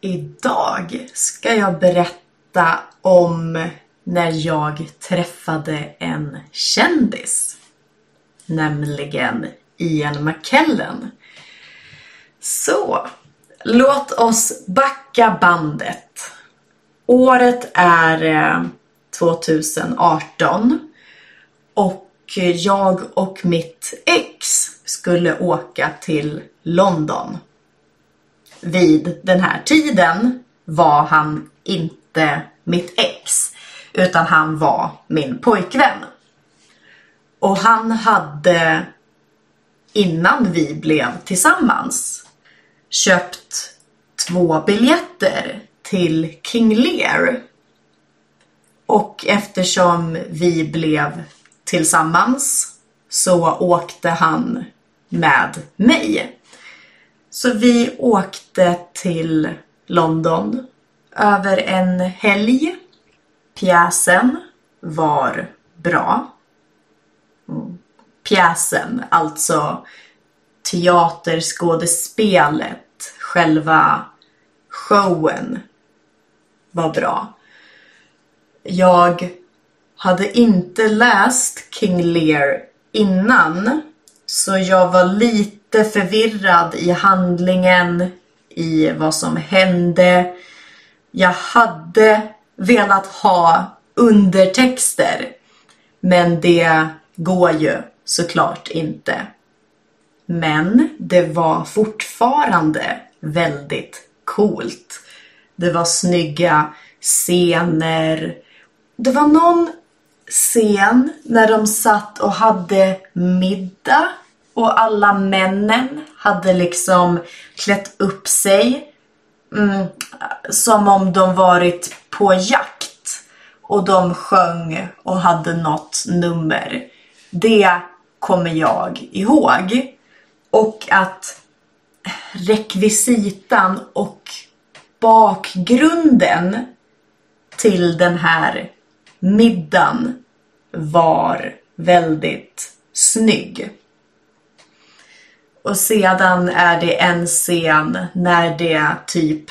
Idag ska jag berätta om när jag träffade en kändis. Nämligen Ian McKellen. Så, låt oss backa bandet. Året är eh, 2018 och jag och mitt ex skulle åka till London vid den här tiden var han inte mitt ex utan han var min pojkvän. Och han hade innan vi blev tillsammans köpt två biljetter till King Lear. Och eftersom vi blev tillsammans så åkte han med mig. Så vi åkte till London över en helg. Pjäsen var bra. Mm. Pjäsen, alltså teaterskådespelet, själva showen var bra. Jag hade inte läst King Lear innan så jag var lite lite förvirrad i handlingen, i vad som hände. Jag hade velat ha undertexter, men det går ju såklart inte. Men det var fortfarande väldigt coolt. Det var snygga scener. Det var någon scen när de satt och hade middag och alla männen hade liksom klätt upp sig mm, som om de varit på jakt. Och de sjöng och hade något nummer. Det kommer jag ihåg. Och att rekvisitan och bakgrunden till den här middagen var väldigt snygg. Och sedan är det en scen när det typ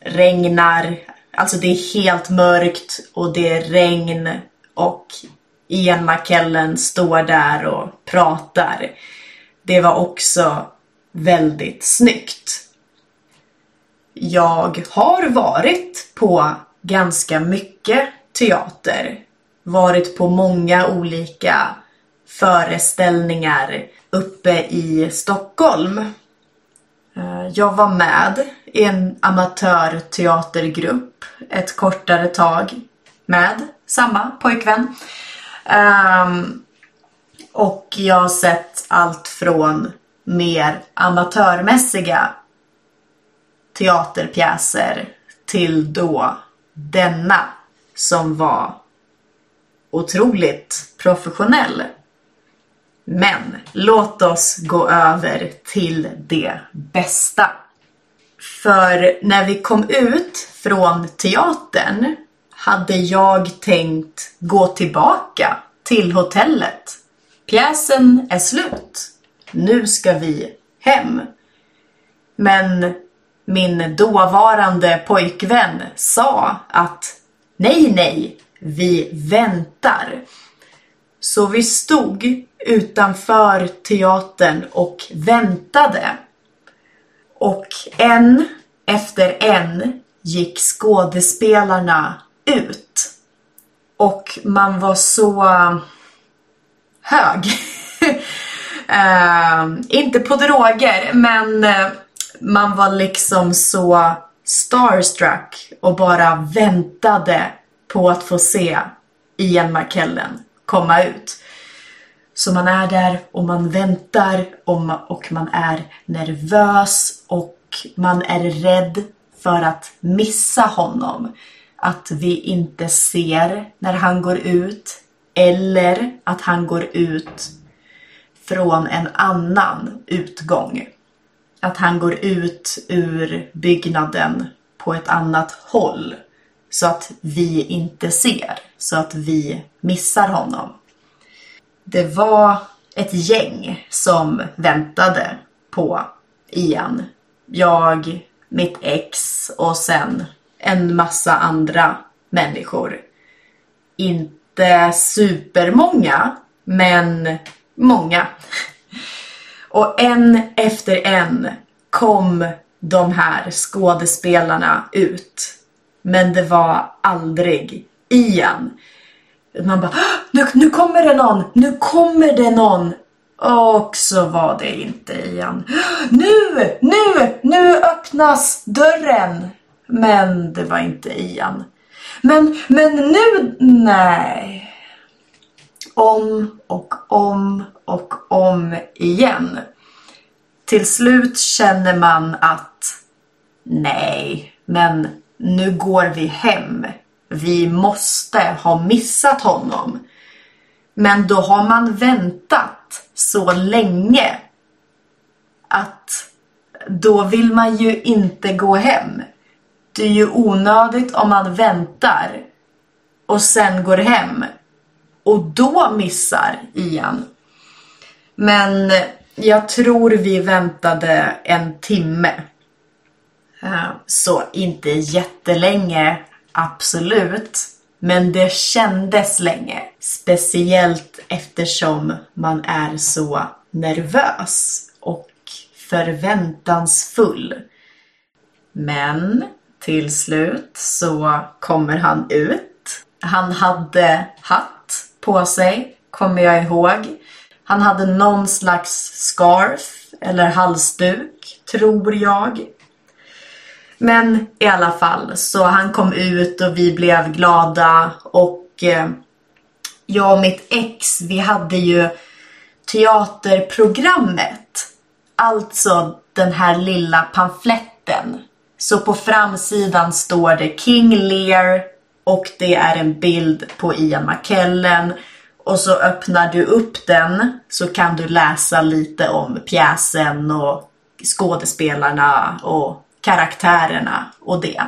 regnar. Alltså det är helt mörkt och det är regn och Ian McKellen står där och pratar. Det var också väldigt snyggt. Jag har varit på ganska mycket teater. Varit på många olika föreställningar uppe i Stockholm. Eh, jag var med i en amatörteatergrupp ett kortare tag med samma pojkvän. Ehm, och jag har sett allt från mer amatörmässiga teaterpjäser till då denna som var otroligt professionell. Men låt oss gå över till det bästa. För när vi kom ut från teatern hade jag tänkt gå tillbaka till hotellet. Pjäsen är slut. Nu ska vi hem. Men min dåvarande pojkvän sa att nej, nej, vi väntar. Så vi stod utanför teatern och väntade. Och en efter en gick skådespelarna ut. Och man var så hög. uh, inte på droger, men eh, man var liksom så starstruck och bara väntade på att få se Ian McKellen komma ut. Så man är där och man väntar och man är nervös och man är rädd för att missa honom. Att vi inte ser när han går ut eller att han går ut från en annan utgång. Att han går ut ur byggnaden på ett annat håll så att vi inte ser, så att vi missar honom. Det var ett gäng som väntade på Ian. Jag mitt ex och sen en massa andra människor. Inte supermånga, men många. Och en efter en kom de här skådespelarna ut. Men det var aldrig Ian. Man bara nu, nu kommer det någon, nu kommer det någon. Och så var det inte Ian. Nu, nu, nu öppnas dörren. Men det var inte Ian. Men, men nu, nej. Om och om och om igen. Till slut känner man att nej, men nu går vi hem. Vi måste ha missat honom. Men då har man väntat så länge att då vill man ju inte gå hem. Det är ju onödigt om man väntar och sen går hem och då missar Ian. Men jag tror vi väntade en timme. Eh, så inte jättelänge, absolut. Men det kändes länge. Speciellt eftersom man är så nervös och förväntansfull. Men till slut så kommer han ut. Han hade hatt på sig, kommer jag ihåg. Han hade någon slags scarf eller halsduk, tror jag. Men i alla fall, så han kom ut och vi blev glada och eh, jag och mitt ex, vi hade ju teaterprogrammet. Alltså den här lilla pamfletten. Så på framsidan står det King Lear och det är en bild på Ian McKellen. Och så öppnar du upp den så kan du läsa lite om pjäsen och skådespelarna och karaktärerna och det.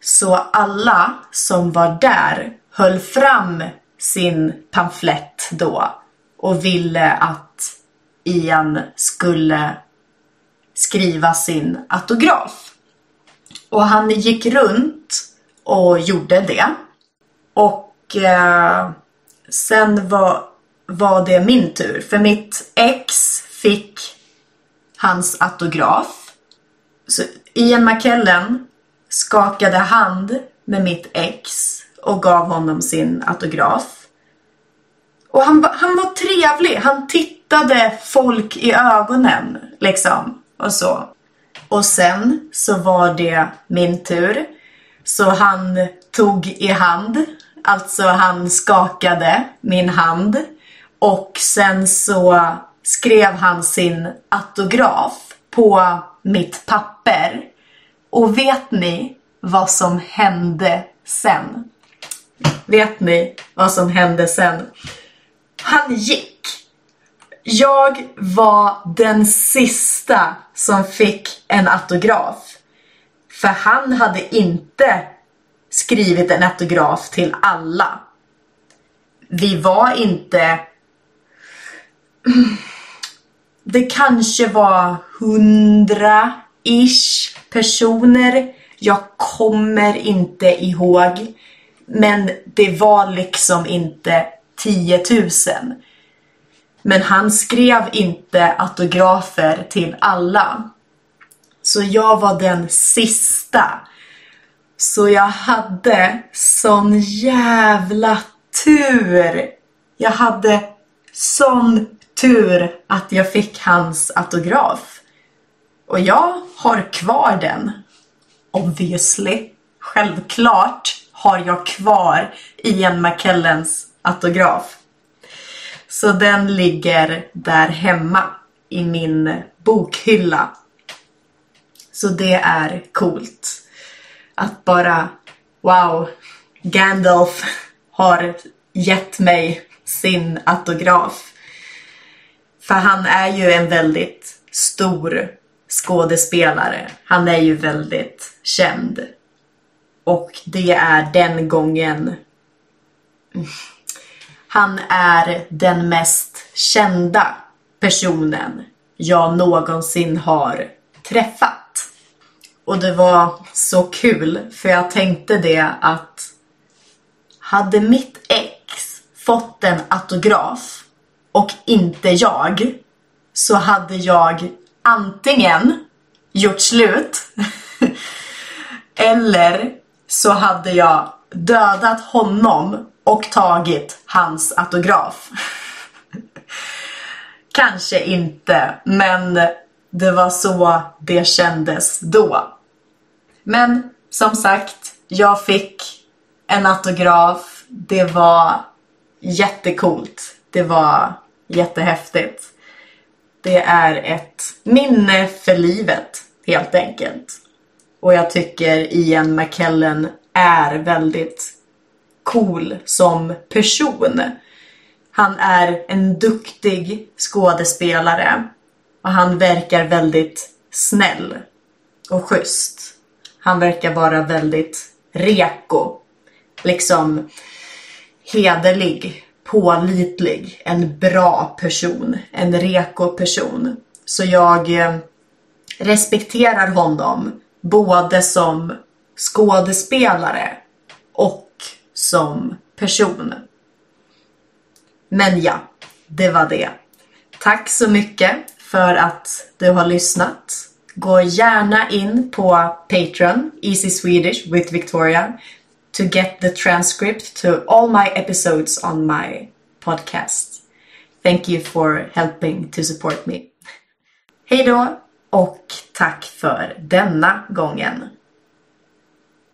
Så alla som var där höll fram sin pamflett då och ville att Ian skulle skriva sin autograf. Och han gick runt och gjorde det. Och eh, sen var, var det min tur. För mitt ex fick hans autograf. Så Ian McKellen skakade hand med mitt ex och gav honom sin autograf. Och han, han var trevlig. Han tittade folk i ögonen liksom. Och så. Och sen så var det min tur. Så han tog i hand. Alltså han skakade min hand. Och sen så skrev han sin autograf på mitt papper. Och vet ni vad som hände sen? Vet ni vad som hände sen? Han gick. Jag var den sista som fick en autograf. För han hade inte skrivit en autograf till alla. Vi var inte... Det kanske var hundra-ish personer. Jag kommer inte ihåg. Men det var liksom inte 10 000. Men han skrev inte autografer till alla. Så jag var den sista. Så jag hade sån jävla tur. Jag hade sån tur att jag fick hans autograf. Och jag har kvar den. Obviously. Självklart har jag kvar Ian McKellens autograf. Så den ligger där hemma i min bokhylla. Så det är coolt. Att bara, wow, Gandalf har gett mig sin autograf. För han är ju en väldigt stor skådespelare. Han är ju väldigt känd. Och det är den gången han är den mest kända personen jag någonsin har träffat. Och det var så kul för jag tänkte det att hade mitt ex fått en autograf och inte jag så hade jag antingen gjort slut eller så hade jag dödat honom och tagit hans autograf. Kanske inte, men det var så det kändes då. Men som sagt, jag fick en autograf. Det var jättekult. Det var jättehäftigt. Det är ett minne för livet helt enkelt. Och jag tycker Ian McKellen är väldigt cool som person. Han är en duktig skådespelare och han verkar väldigt snäll och schysst. Han verkar vara väldigt reko. Liksom hederlig, pålitlig, en bra person, en reko person. Så jag eh, respekterar honom både som skådespelare och som person. Men ja, det var det. Tack så mycket för att du har lyssnat. Gå gärna in på Patreon, Easy Swedish with Victoria, to get the transcript to all my episodes on my podcast. Thank you for helping to support me. Hej då och tack för denna gången.